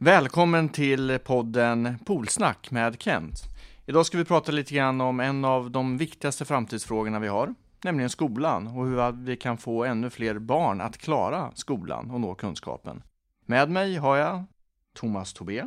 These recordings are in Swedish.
Välkommen till podden Polsnack med Kent. Idag ska vi prata lite grann om en av de viktigaste framtidsfrågorna vi har, nämligen skolan och hur vi kan få ännu fler barn att klara skolan och nå kunskapen. Med mig har jag Thomas Tobé,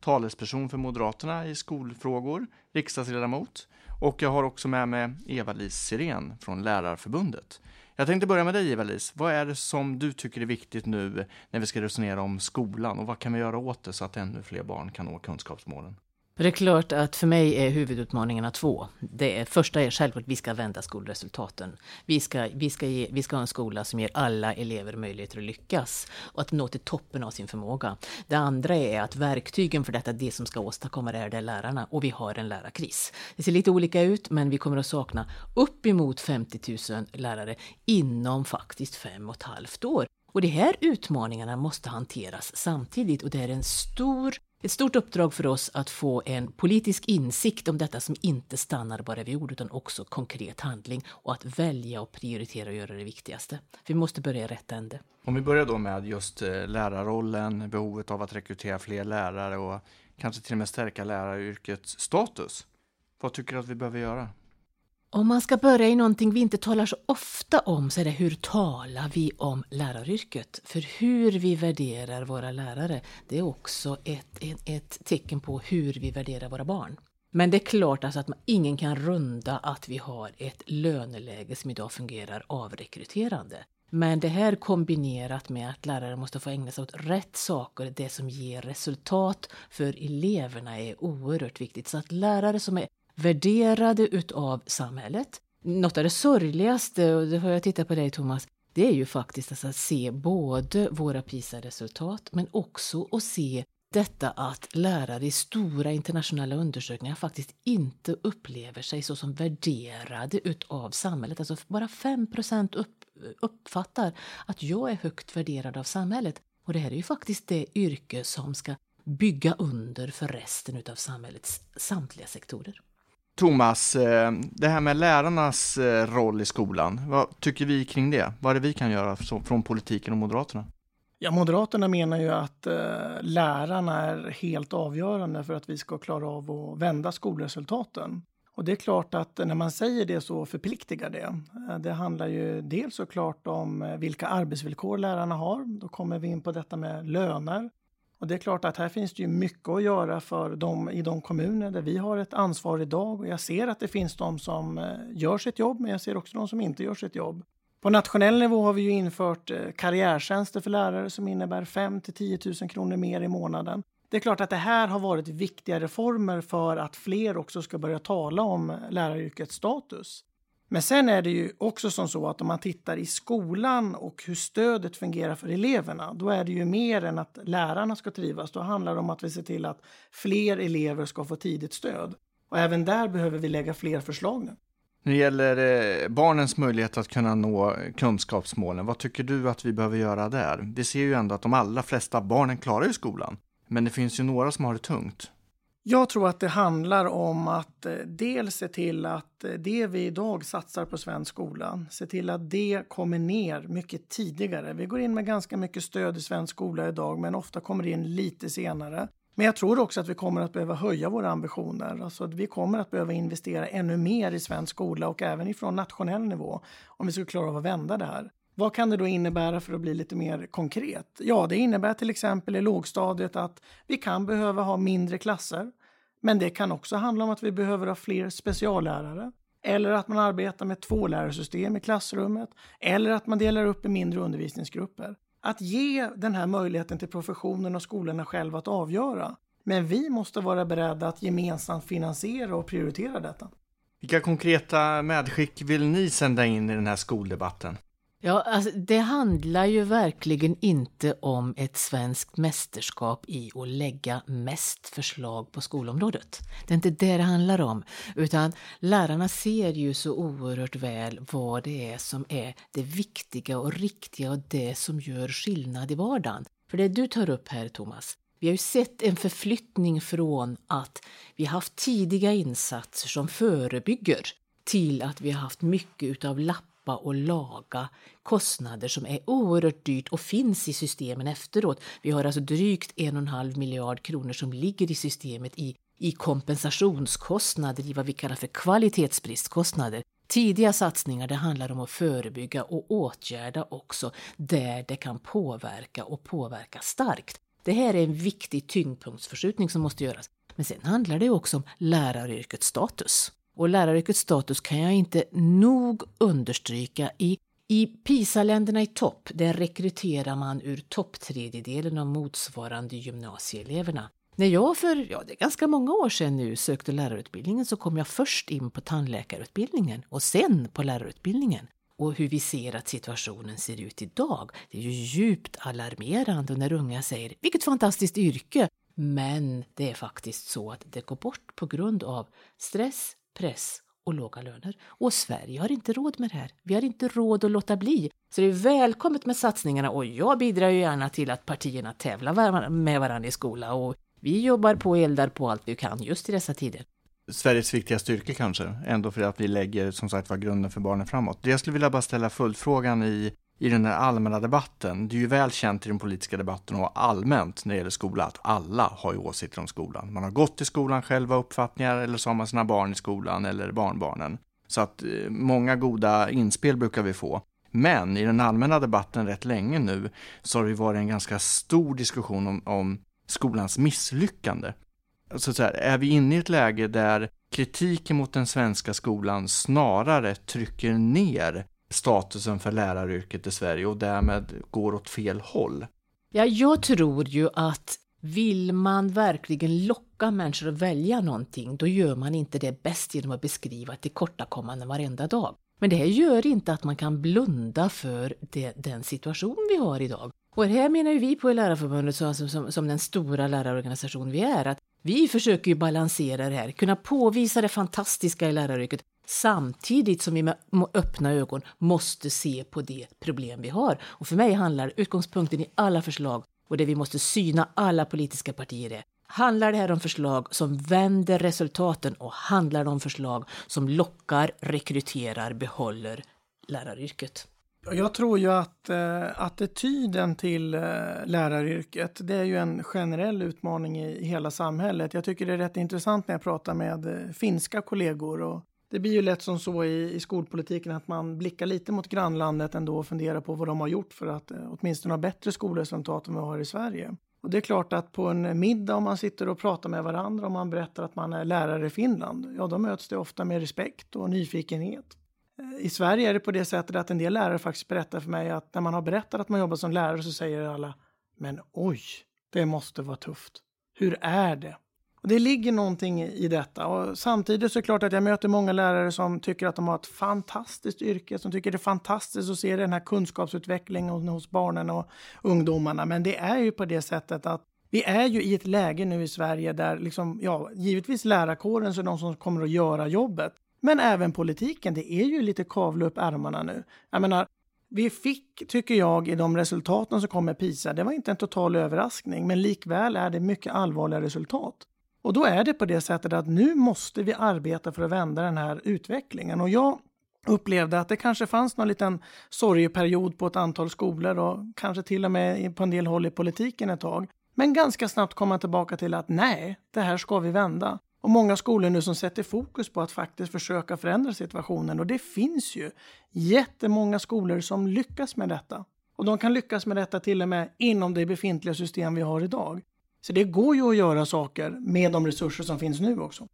talesperson för Moderaterna i skolfrågor, riksdagsledamot och jag har också med mig Eva-Lis Sirén från Lärarförbundet. Jag tänkte börja med dig Eva-Lis. Vad är det som du tycker är viktigt nu när vi ska resonera om skolan och vad kan vi göra åt det så att ännu fler barn kan nå kunskapsmålen? Det är klart att för mig är huvudutmaningarna två. Det är, första är självklart att vi ska vända skolresultaten. Vi ska, vi, ska ge, vi ska ha en skola som ger alla elever möjligheter att lyckas och att nå till toppen av sin förmåga. Det andra är att verktygen för detta, det som ska åstadkomma det, är det lärarna och vi har en lärarkris. Det ser lite olika ut, men vi kommer att sakna uppemot 50 000 lärare inom faktiskt fem och ett halvt år. Och de här utmaningarna måste hanteras samtidigt och det är en stor ett stort uppdrag för oss att få en politisk insikt om detta som inte stannar bara vid ord utan också konkret handling och att välja och prioritera och göra det viktigaste. Vi måste börja i rätt ände. Om vi börjar då med just eh, lärarrollen, behovet av att rekrytera fler lärare och kanske till och med stärka läraryrkets status. Vad tycker du att vi behöver göra? Om man ska börja i någonting vi inte talar så ofta om så är det hur talar vi om läraryrket? För hur vi värderar våra lärare, det är också ett, ett, ett tecken på hur vi värderar våra barn. Men det är klart alltså att man, ingen kan runda att vi har ett löneläge som idag fungerar avrekryterande. Men det här kombinerat med att lärare måste få ägna sig åt rätt saker, det som ger resultat för eleverna är oerhört viktigt. Så att lärare som är värderade utav samhället. Något av det sorgligaste, och det har jag tittat på dig Thomas, det är ju faktiskt alltså att se både våra PISA-resultat men också att se detta att lärare i stora internationella undersökningar faktiskt inte upplever sig så som värderade utav samhället. Alltså bara 5 upp, uppfattar att jag är högt värderad av samhället. Och det här är ju faktiskt det yrke som ska bygga under för resten utav samhällets samtliga sektorer. Thomas, eh, det här med lärarnas eh, roll i skolan, vad tycker vi kring det? Vad är det vi kan göra från politiken och Moderaterna? Ja, Moderaterna menar ju att eh, lärarna är helt avgörande för att vi ska klara av att vända skolresultaten. Och det är klart att när man säger det så förpliktigar det. Det handlar ju dels såklart om vilka arbetsvillkor lärarna har. Då kommer vi in på detta med löner. Och det är klart att här finns det ju mycket att göra för dem i de kommuner där vi har ett ansvar idag. Och jag ser att det finns de som eh, gör sitt jobb, men jag ser också de som inte gör sitt jobb. På nationell nivå har vi ju infört eh, karriärtjänster för lärare som innebär 5 till 10 000 kronor mer i månaden. Det är klart att det här har varit viktiga reformer för att fler också ska börja tala om läraryrkets status. Men sen är det ju också som så att om man tittar i skolan och hur stödet fungerar för eleverna, då är det ju mer än att lärarna ska trivas. Då handlar det om att vi ser till att fler elever ska få tidigt stöd. Och även där behöver vi lägga fler förslag nu. När det gäller barnens möjlighet att kunna nå kunskapsmålen, vad tycker du att vi behöver göra där? Vi ser ju ändå att de allra flesta barnen klarar ju skolan, men det finns ju några som har det tungt. Jag tror att det handlar om att eh, dels se till att eh, det vi idag satsar på svensk skola, se till att det kommer ner mycket tidigare. Vi går in med ganska mycket stöd i svensk skola idag, men ofta kommer det in lite senare. Men jag tror också att vi kommer att behöva höja våra ambitioner. Alltså att vi kommer att behöva investera ännu mer i svensk skola och även ifrån nationell nivå om vi ska klara av att vända det här. Vad kan det då innebära för att bli lite mer konkret? Ja, det innebär till exempel i lågstadiet att vi kan behöva ha mindre klasser. Men det kan också handla om att vi behöver ha fler speciallärare. Eller att man arbetar med tvålärarsystem i klassrummet. Eller att man delar upp i mindre undervisningsgrupper. Att ge den här möjligheten till professionen och skolorna själva att avgöra. Men vi måste vara beredda att gemensamt finansiera och prioritera detta. Vilka konkreta medskick vill ni sända in i den här skoldebatten? Ja, alltså, det handlar ju verkligen inte om ett svenskt mästerskap i att lägga mest förslag på skolområdet. Det är inte det det handlar om, utan lärarna ser ju så oerhört väl vad det är som är det viktiga och riktiga och det som gör skillnad i vardagen. För det du tar upp här, Thomas, vi har ju sett en förflyttning från att vi haft tidiga insatser som förebygger till att vi har haft mycket utav lappa och laga kostnader som är oerhört dyrt och finns i systemen efteråt. Vi har alltså drygt en och en halv miljard kronor som ligger i systemet i, i kompensationskostnader, i vad vi kallar för kvalitetsbristkostnader. Tidiga satsningar det handlar om att förebygga och åtgärda också där det kan påverka och påverka starkt. Det här är en viktig tyngdpunktsförskjutning som måste göras. Men sen handlar det också om läraryrkets status. Och läraryrkets status kan jag inte nog understryka. I, i PISA-länderna i topp, där rekryterar man ur topptredjedelen av motsvarande gymnasieeleverna. När jag för ja, det är ganska många år sedan nu sökte lärarutbildningen så kom jag först in på tandläkarutbildningen och sen på lärarutbildningen. Och hur vi ser att situationen ser ut idag, det är ju djupt alarmerande när unga säger “vilket fantastiskt yrke”. Men det är faktiskt så att det går bort på grund av stress, press och låga löner. Och Sverige har inte råd med det här. Vi har inte råd att låta bli. Så det är välkommet med satsningarna och jag bidrar ju gärna till att partierna tävlar med varandra i skola och vi jobbar på och eldar på allt vi kan just i dessa tider. Sveriges viktigaste yrke kanske, ändå för att vi lägger som sagt var grunden för barnen framåt. Det jag skulle vilja bara ställa följdfrågan i, i den här allmänna debatten. Det är ju väl känt i den politiska debatten och allmänt när det gäller skolan att alla har ju åsikter om skolan. Man har gått i skolan själva uppfattningar eller så har man sina barn i skolan eller barnbarnen. Så att eh, många goda inspel brukar vi få. Men i den allmänna debatten rätt länge nu så har det varit en ganska stor diskussion om, om skolans misslyckande. Alltså så här, är vi inne i ett läge där kritiken mot den svenska skolan snarare trycker ner statusen för läraryrket i Sverige och därmed går åt fel håll? Ja, jag tror ju att vill man verkligen locka människor att välja någonting, då gör man inte det bäst genom att beskriva tillkortakommanden varenda dag. Men det här gör inte att man kan blunda för det, den situation vi har idag. Och det här menar ju vi på Lärarförbundet som, som, som den stora lärarorganisation vi är, att vi försöker ju balansera det här, kunna påvisa det fantastiska i läraryrket samtidigt som vi med öppna ögon måste se på det problem vi har. Och för mig handlar utgångspunkten i alla förslag och det vi måste syna alla politiska partier är Handlar det här om förslag som vänder resultaten och handlar det om förslag som lockar, rekryterar, behåller läraryrket? Jag tror ju att eh, attityden till eh, läraryrket, det är ju en generell utmaning i hela samhället. Jag tycker det är rätt intressant när jag pratar med eh, finska kollegor. Och det blir ju lätt som så i, i skolpolitiken att man blickar lite mot grannlandet ändå och funderar på vad de har gjort för att eh, åtminstone ha bättre skolresultat än vi har i Sverige. Och det är klart att på en middag om man sitter och pratar med varandra och man berättar att man är lärare i Finland, ja då möts det ofta med respekt och nyfikenhet. Eh, I Sverige är det på det sättet att en del lärare faktiskt berättar för mig att när man har berättat att man jobbar som lärare så säger alla Men oj, det måste vara tufft. Hur är det? Och det ligger någonting i detta. Och samtidigt så är det klart att jag möter många lärare som tycker att de har ett fantastiskt yrke, som tycker det är fantastiskt att se den här kunskapsutvecklingen hos barnen och ungdomarna. Men det är ju på det sättet att vi är ju i ett läge nu i Sverige där liksom, ja, givetvis lärarkåren är de som kommer att göra jobbet. Men även politiken, det är ju lite kavla upp ärmarna nu. Jag menar, vi fick, tycker jag, i de resultaten som kom med PISA, det var inte en total överraskning, men likväl är det mycket allvarliga resultat. Och då är det på det sättet att nu måste vi arbeta för att vända den här utvecklingen. Och jag upplevde att det kanske fanns någon liten sorgeperiod på ett antal skolor och kanske till och med på en del håll i politiken ett tag. Men ganska snabbt kom man tillbaka till att nej, det här ska vi vända. Och många skolor nu som sätter fokus på att faktiskt försöka förändra situationen. Och det finns ju jättemånga skolor som lyckas med detta. Och de kan lyckas med detta till och med inom det befintliga system vi har idag. Så det går ju att göra saker med de resurser som finns nu också.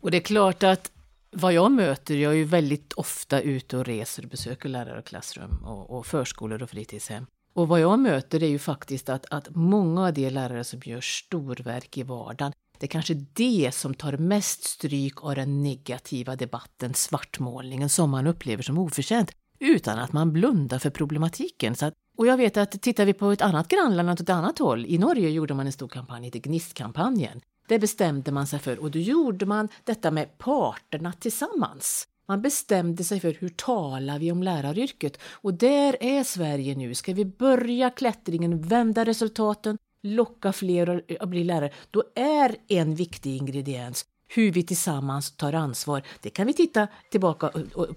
Och det är klart att vad jag möter, jag är ju väldigt ofta ute och reser och besöker lärare och klassrum och, och förskolor och fritidshem. Och vad jag möter är ju faktiskt att, att många av de lärare som gör storverk i vardagen, det är kanske det som tar mest stryk av den negativa debatten, svartmålningen, som man upplever som oförtjänt, utan att man blundar för problematiken. Så att, och jag vet att tittar vi på ett annat grannland åt ett annat håll, i Norge gjorde man en stor kampanj, heter Gnistkampanjen. Det bestämde man sig för och då gjorde man detta med parterna tillsammans. Man bestämde sig för hur talar vi om läraryrket och där är Sverige nu. Ska vi börja klättringen, vända resultaten, locka fler att bli lärare, då är en viktig ingrediens hur vi tillsammans tar ansvar. Det kan vi titta tillbaka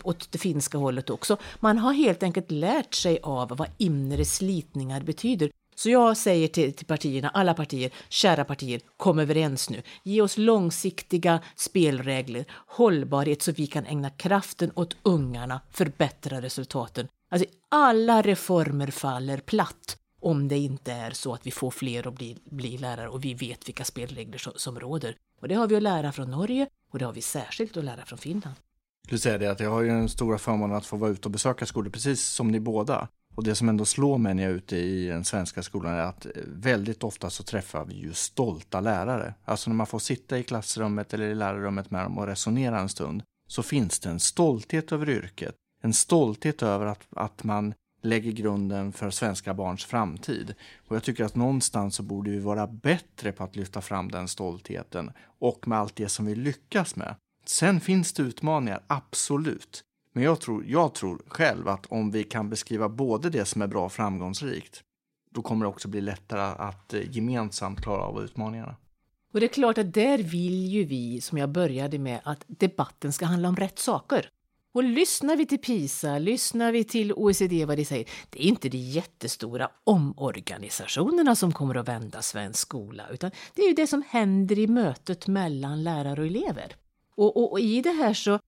åt det finska hållet också. Man har helt enkelt lärt sig av vad inre slitningar betyder. Så jag säger till, till, partierna, alla partier, kära partier, kom överens nu. Ge oss långsiktiga spelregler, hållbarhet så vi kan ägna kraften åt ungarna, förbättra resultaten. Alltså alla reformer faller platt om det inte är så att vi får fler att bli, bli lärare och vi vet vilka spelregler som, som råder. Och det har vi att lära från Norge och det har vi särskilt att lära från Finland. Du säger det att jag har ju den stora förmånen att få vara ute och besöka skolor precis som ni båda. Och det som ändå slår mig när jag är ute i den svenska skolan är att väldigt ofta så träffar vi ju stolta lärare. Alltså när man får sitta i klassrummet eller i lärarrummet med dem och resonera en stund så finns det en stolthet över yrket. En stolthet över att, att man lägger grunden för svenska barns framtid. Och jag tycker att någonstans så borde vi vara bättre på att lyfta fram den stoltheten och med allt det som vi lyckas med. Sen finns det utmaningar, absolut. Men jag tror, jag tror själv att om vi kan beskriva både det som är bra och framgångsrikt, då kommer det också bli lättare att eh, gemensamt klara av utmaningarna. Och det är klart att där vill ju vi, som jag började med, att debatten ska handla om rätt saker. Och lyssnar vi till PISA, lyssnar vi till OECD vad de säger, det är inte de jättestora omorganisationerna som kommer att vända svensk skola, utan det är ju det som händer i mötet mellan lärare och elever. Och, och, och i det här så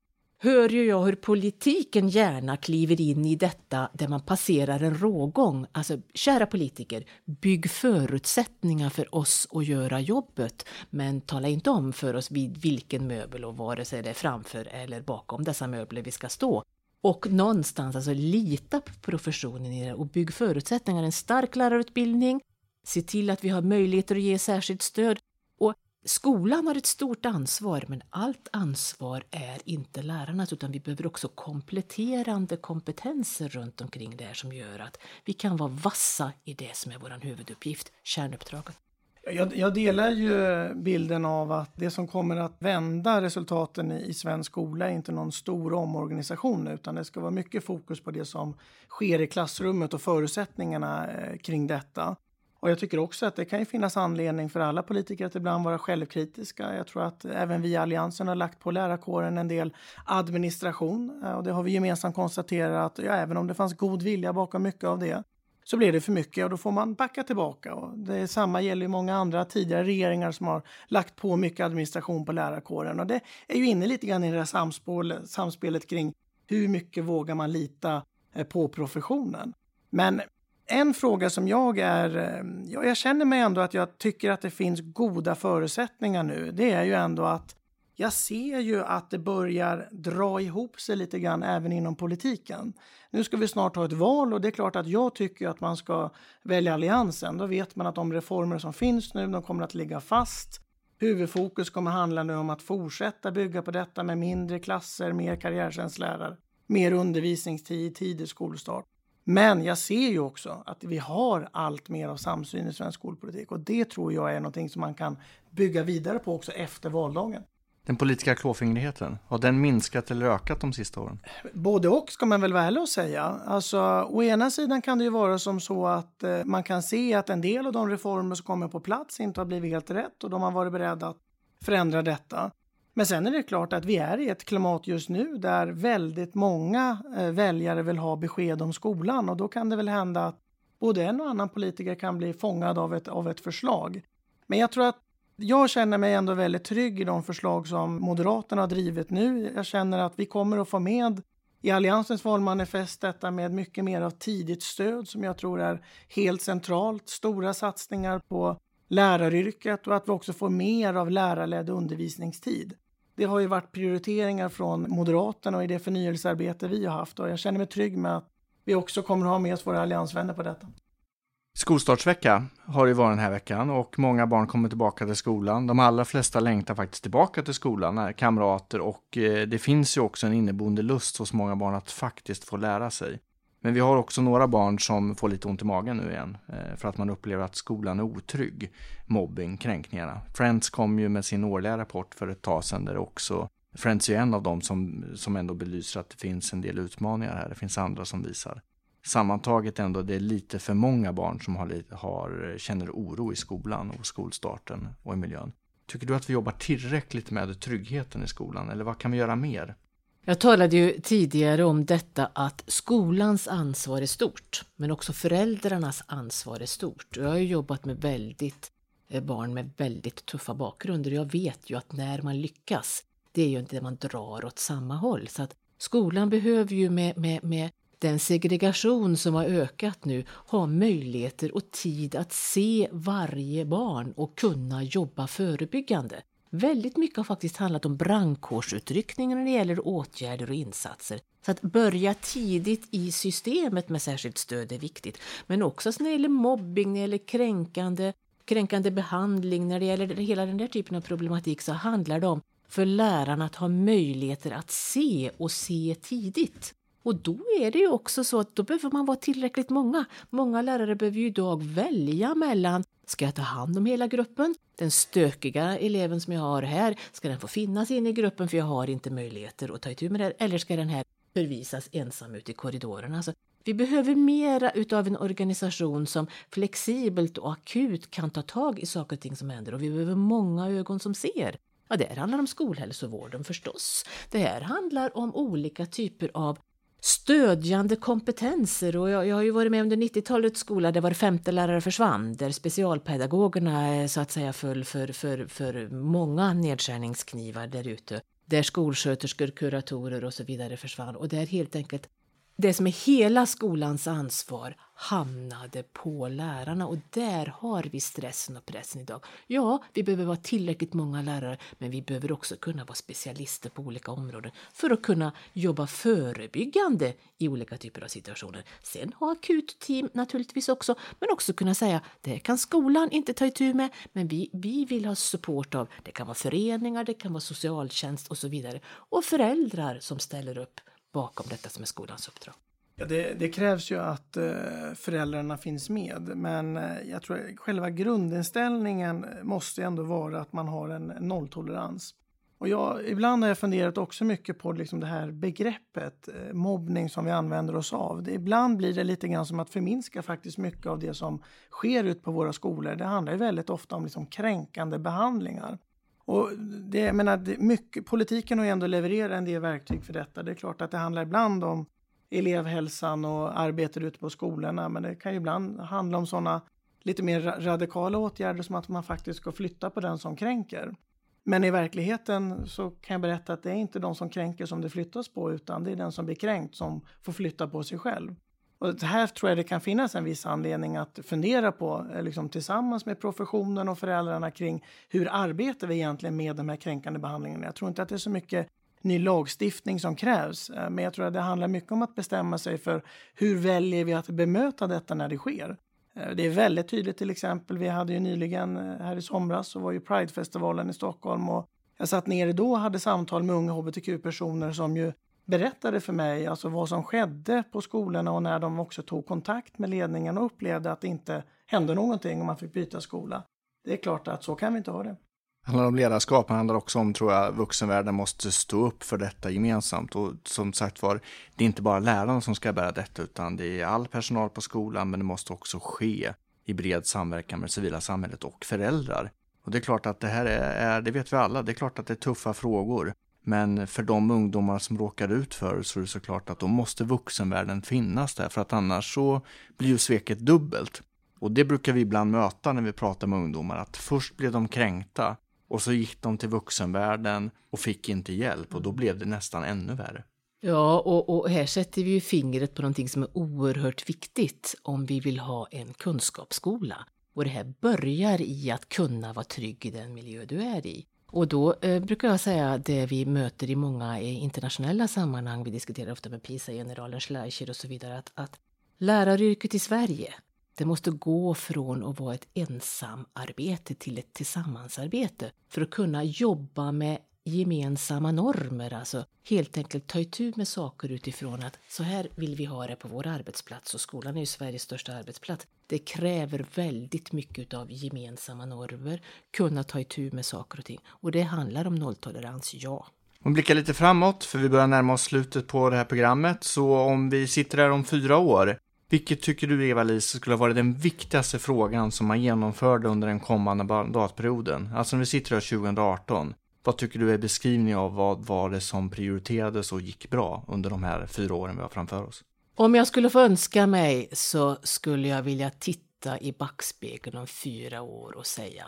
hör ju jag hur politiken gärna kliver in i detta där man passerar en rågång. Alltså, kära politiker, bygg förutsättningar för oss att göra jobbet. Men tala inte om för oss vid vilken möbel och vare sig det är framför eller bakom dessa möbler vi ska stå. Och någonstans alltså lita på professionen i det och bygg förutsättningar. En stark lärarutbildning, se till att vi har möjligheter att ge särskilt stöd. Skolan har ett stort ansvar, men allt ansvar är inte lärarnas utan vi behöver också kompletterande kompetenser runt omkring det här som gör att vi kan vara vassa i det som är vår huvuduppgift, kärnuppdraget. Jag, jag, delar ju bilden av att det som kommer att vända resultaten i, i svensk skola är inte någon stor omorganisation utan det ska vara mycket fokus på det som sker i klassrummet och förutsättningarna eh, kring detta. Och jag tycker också att det kan finnas anledning för alla politiker att ibland vara självkritiska. Jag tror att även vi i Alliansen har lagt på lärarkåren en del administration eh, och det har vi gemensamt konstaterat att ja, även om det fanns god vilja bakom mycket av det så blir det för mycket och då får man backa tillbaka. Och det samma gäller ju många andra tidigare regeringar som har lagt på mycket administration på lärarkåren och det är ju inne lite grann i det här samspelet, samspelet kring hur mycket vågar man lita eh, på professionen. Men en fråga som jag är... Eh, ja, jag känner mig ändå att jag tycker att det finns goda förutsättningar nu. Det är ju ändå att jag ser ju att det börjar dra ihop sig lite grann även inom politiken. Nu ska vi snart ha ett val och det är klart att jag tycker att man ska välja Alliansen. Då vet man att de reformer som finns nu, de kommer att ligga fast. Huvudfokus kommer handla nu om att fortsätta bygga på detta med mindre klasser, mer karriärtjänstlärare, mer undervisningstid, tidig skolstart. Men jag ser ju också att vi har allt mer av samsyn i svensk skolpolitik och det tror jag är någonting som man kan bygga vidare på också efter valdagen. Den politiska klåfingrigheten, har den minskat eller ökat de sista åren? Både och ska man väl vara ärlig och säga. Alltså, å ena sidan kan det ju vara som så att eh, man kan se att en del av de reformer som kommer på plats inte har blivit helt rätt och de har varit beredda att förändra detta. Men sen är det klart att vi är i ett klimat just nu där väldigt många eh, väljare vill ha besked om skolan och då kan det väl hända att både en och annan politiker kan bli fångad av ett, av ett förslag. Men jag tror att jag känner mig ändå väldigt trygg i de förslag som Moderaterna har drivit nu. Jag känner att vi kommer att få med i Alliansens valmanifest detta med mycket mer av tidigt stöd som jag tror är helt centralt. Stora satsningar på läraryrket och att vi också får mer av lärarledd undervisningstid. Det har ju varit prioriteringar från Moderaterna och i det förnyelsearbete vi har haft och jag känner mig trygg med att vi också kommer att ha med oss våra alliansvänner på detta. Skolstartsvecka har det varit den här veckan och många barn kommer tillbaka till skolan. De allra flesta längtar faktiskt tillbaka till skolan, kamrater och eh, det finns ju också en inneboende lust hos många barn att faktiskt få lära sig. Men vi har också några barn som får lite ont i magen nu igen eh, för att man upplever att skolan är otrygg. Mobbing, kränkningarna. Friends kom ju med sin årliga rapport för ett tag sedan där också Friends är en av dem som, som ändå belyser att det finns en del utmaningar här. Det finns andra som visar. Sammantaget ändå, det är lite för många barn som har, har, känner oro i skolan och skolstarten och i miljön. Tycker du att vi jobbar tillräckligt med tryggheten i skolan eller vad kan vi göra mer? Jag talade ju tidigare om detta att skolans ansvar är stort, men också föräldrarnas ansvar är stort. Jag har ju jobbat med väldigt eh, barn med väldigt tuffa bakgrunder och jag vet ju att när man lyckas, det är ju inte det man drar åt samma håll. Så att skolan behöver ju med, med, med den segregation som har ökat nu ha möjligheter och tid att se varje barn och kunna jobba förebyggande. Väldigt mycket har faktiskt handlat om brandkårsutryckningar när det gäller åtgärder och insatser. Så att börja tidigt i systemet med särskilt stöd är viktigt. Men också när det gäller mobbing, när det gäller kränkande, kränkande behandling, när det gäller hela den där typen av problematik så handlar det om för lärarna att ha möjligheter att se och se tidigt. Och då är det ju också så att då behöver man vara tillräckligt många. Många lärare behöver ju idag välja mellan Ska jag ta hand om hela gruppen? Den stökiga eleven som jag har här, ska den få finnas inne i gruppen för jag har inte möjligheter att ta itu med det? Eller ska den här förvisas ensam ut i korridorerna? Alltså, vi behöver mera utav en organisation som flexibelt och akut kan ta tag i saker och ting som händer och vi behöver många ögon som ser. Ja, det här handlar om skolhälsovården förstås. Det här handlar om olika typer av stödjande kompetenser och jag, jag har ju varit med under 90-talets skola där var femte lärare försvann, där specialpedagogerna eh, så att säga föll för, för, för många nedskärningsknivar där ute. Där skolsköterskor, kuratorer och så vidare försvann och där helt enkelt det som är hela skolans ansvar hamnade på lärarna och där har vi stressen och pressen idag. Ja, vi behöver vara tillräckligt många lärare, men vi behöver också kunna vara specialister på olika områden för att kunna jobba förebyggande i olika typer av situationer. Sen ha akutteam naturligtvis också, men också kunna säga det kan skolan inte ta itu med, men vi, vi vill ha support av, det kan vara föreningar, det kan vara socialtjänst och så vidare och föräldrar som ställer upp bakom detta som är skolans uppdrag. Ja, det, det, krävs ju att eh, föräldrarna finns med, men eh, jag tror att själva grundinställningen måste ändå vara att man har en nolltolerans. Och jag, ibland har jag funderat också mycket på liksom det här begreppet eh, mobbning som vi använder oss av. Det, ibland blir det lite grann som att förminska faktiskt mycket av det som sker ut på våra skolor. Det handlar ju väldigt ofta om liksom kränkande behandlingar. Och det, jag menar, mycket, politiken har ju ändå levererat en del verktyg för detta. Det är klart att det handlar ibland om elevhälsan och arbetet ute på skolorna, men det kan ju ibland handla om sådana lite mer radikala åtgärder som att man faktiskt ska flytta på den som kränker. Men i verkligheten så kan jag berätta att det är inte de som kränker som det flyttas på, utan det är den som blir kränkt som får flytta på sig själv. Och här tror jag det kan finnas en viss anledning att fundera på, eh, liksom tillsammans med professionen och föräldrarna kring hur arbetar vi egentligen med de här kränkande behandlingarna. Jag tror inte att det är så mycket ny lagstiftning som krävs, eh, men jag tror att det handlar mycket om att bestämma sig för hur väljer vi att bemöta detta när det sker. Eh, det är väldigt tydligt till exempel, vi hade ju nyligen här i somras så var ju Pridefestivalen i Stockholm och jag satt nere då och hade samtal med unga hbtq-personer som ju berättade för mig alltså vad som skedde på skolorna och när de också tog kontakt med ledningen och upplevde att det inte hände någonting och man fick byta skola. Det är klart att så kan vi inte ha det. Det handlar om ledarskap, det handlar också om, tror jag, vuxenvärlden måste stå upp för detta gemensamt. Och som sagt var, det är inte bara lärarna som ska bära detta, utan det är all personal på skolan, men det måste också ske i bred samverkan med det civila samhället och föräldrar. Och det är klart att det här är, det vet vi alla, det är klart att det är tuffa frågor. Men för de ungdomar som råkar ut för så är det såklart att då måste vuxenvärlden finnas där för att annars så blir ju sveket dubbelt. Och det brukar vi ibland möta när vi pratar med ungdomar att först blev de kränkta och så gick de till vuxenvärlden och fick inte hjälp och då blev det nästan ännu värre. Ja, och, och, här sätter vi ju fingret på någonting som är oerhört viktigt om vi vill ha en kunskapsskola. Och det här börjar i att kunna vara trygg i den miljö du är i. Och då eh, brukar jag säga det vi möter i många eh, internationella sammanhang, vi diskuterar ofta med PISA-generalen Schleicher och så vidare, att, att läraryrket i Sverige, det måste gå från att vara ett ensamarbete till ett tillsammansarbete för att kunna jobba med gemensamma normer, alltså helt enkelt ta itu med saker utifrån att så här vill vi ha det på vår arbetsplats och skolan är ju Sveriges största arbetsplats. Det kräver väldigt mycket av gemensamma normer, kunna ta itu med saker och ting. Och det handlar om nolltolerans, ja. Om blickar lite framåt, för vi börjar närma oss slutet på det här programmet, så om vi sitter här om fyra år, Vilket tycker du, Eva-Lis, skulle ha varit den viktigaste frågan som man genomförde under den kommande mandatperioden? Alltså när vi sitter här 2018, vad tycker du är beskrivning av vad var det som prioriterades och gick bra under de här fyra åren vi har framför oss? Om jag skulle få önska mig så skulle jag vilja titta i backspegeln om fyra år och säga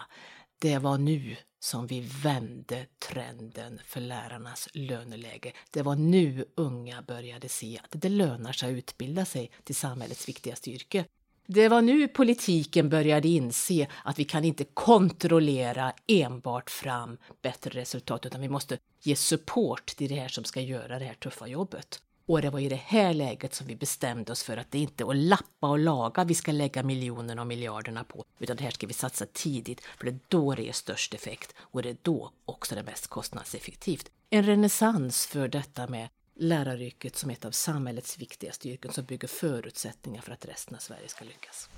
det var nu som vi vände trenden för lärarnas löneläge. Det var nu unga började se att det lönar sig att utbilda sig till samhällets viktigaste yrke. Det var nu politiken började inse att vi kan inte kontrollera enbart fram bättre resultat utan vi måste ge support till det här som ska göra det här tuffa jobbet. Och det var i det här läget som vi bestämde oss för att det inte är att lappa och laga vi ska lägga miljonerna och miljarderna på, utan det här ska vi satsa tidigt, för det är då det ger störst effekt och det är då också det mest kostnadseffektivt. En renässans för detta med läraryrket som ett av samhällets viktigaste yrken som bygger förutsättningar för att resten av Sverige ska lyckas.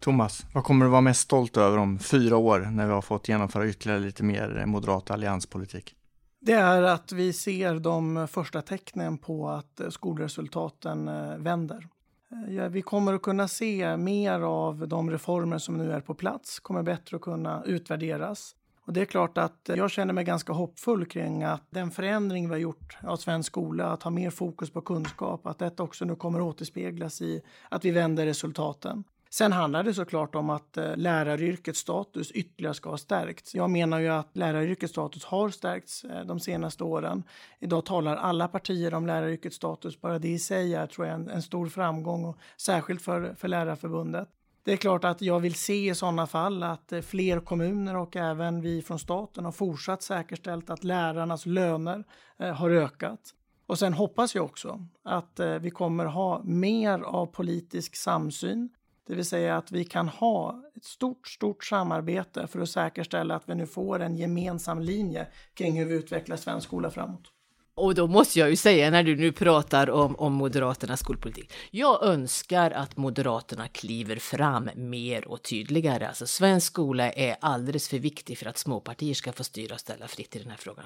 Thomas, vad kommer du vara mest stolt över om fyra år när vi har fått genomföra ytterligare lite mer moderat allianspolitik? Det är att vi ser de första tecknen på att skolresultaten eh, vänder. Eh, vi kommer att kunna se mer av de reformer som nu är på plats, kommer bättre att kunna utvärderas. Och det är klart att jag känner mig ganska hoppfull kring att den förändring vi har gjort av svensk skola, att ha mer fokus på kunskap, att detta också nu kommer att återspeglas i att vi vänder resultaten. Sen handlar det såklart om att eh, läraryrkets status ytterligare ska ha stärkts. Jag menar ju att läraryrkets status har stärkts eh, de senaste åren. Idag talar alla partier om läraryrkets status. Bara det i sig är, tror jag, en, en stor framgång, och särskilt för, för Lärarförbundet. Det är klart att jag vill se i sådana fall att eh, fler kommuner och även vi från staten har fortsatt säkerställt att lärarnas löner eh, har ökat. Och sen hoppas jag också att eh, vi kommer ha mer av politisk samsyn det vill säga att vi kan ha ett stort, stort samarbete för att säkerställa att vi nu får en gemensam linje kring hur vi utvecklar svensk skola framåt. Och då måste jag ju säga när du nu pratar om, om Moderaternas skolpolitik. Jag önskar att Moderaterna kliver fram mer och tydligare. Alltså svensk skola är alldeles för viktig för att småpartier ska få styra och ställa fritt i den här frågan.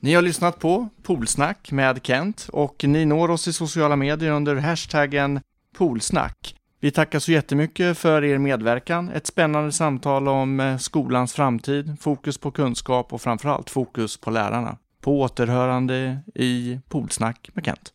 Ni har lyssnat på Polsnack med Kent och ni når oss i sociala medier under hashtaggen Polsnack. Vi tackar så jättemycket för er medverkan. Ett spännande samtal om eh, skolans framtid, fokus på kunskap och framförallt fokus på lärarna. På återhörande i Polsnack med Kent.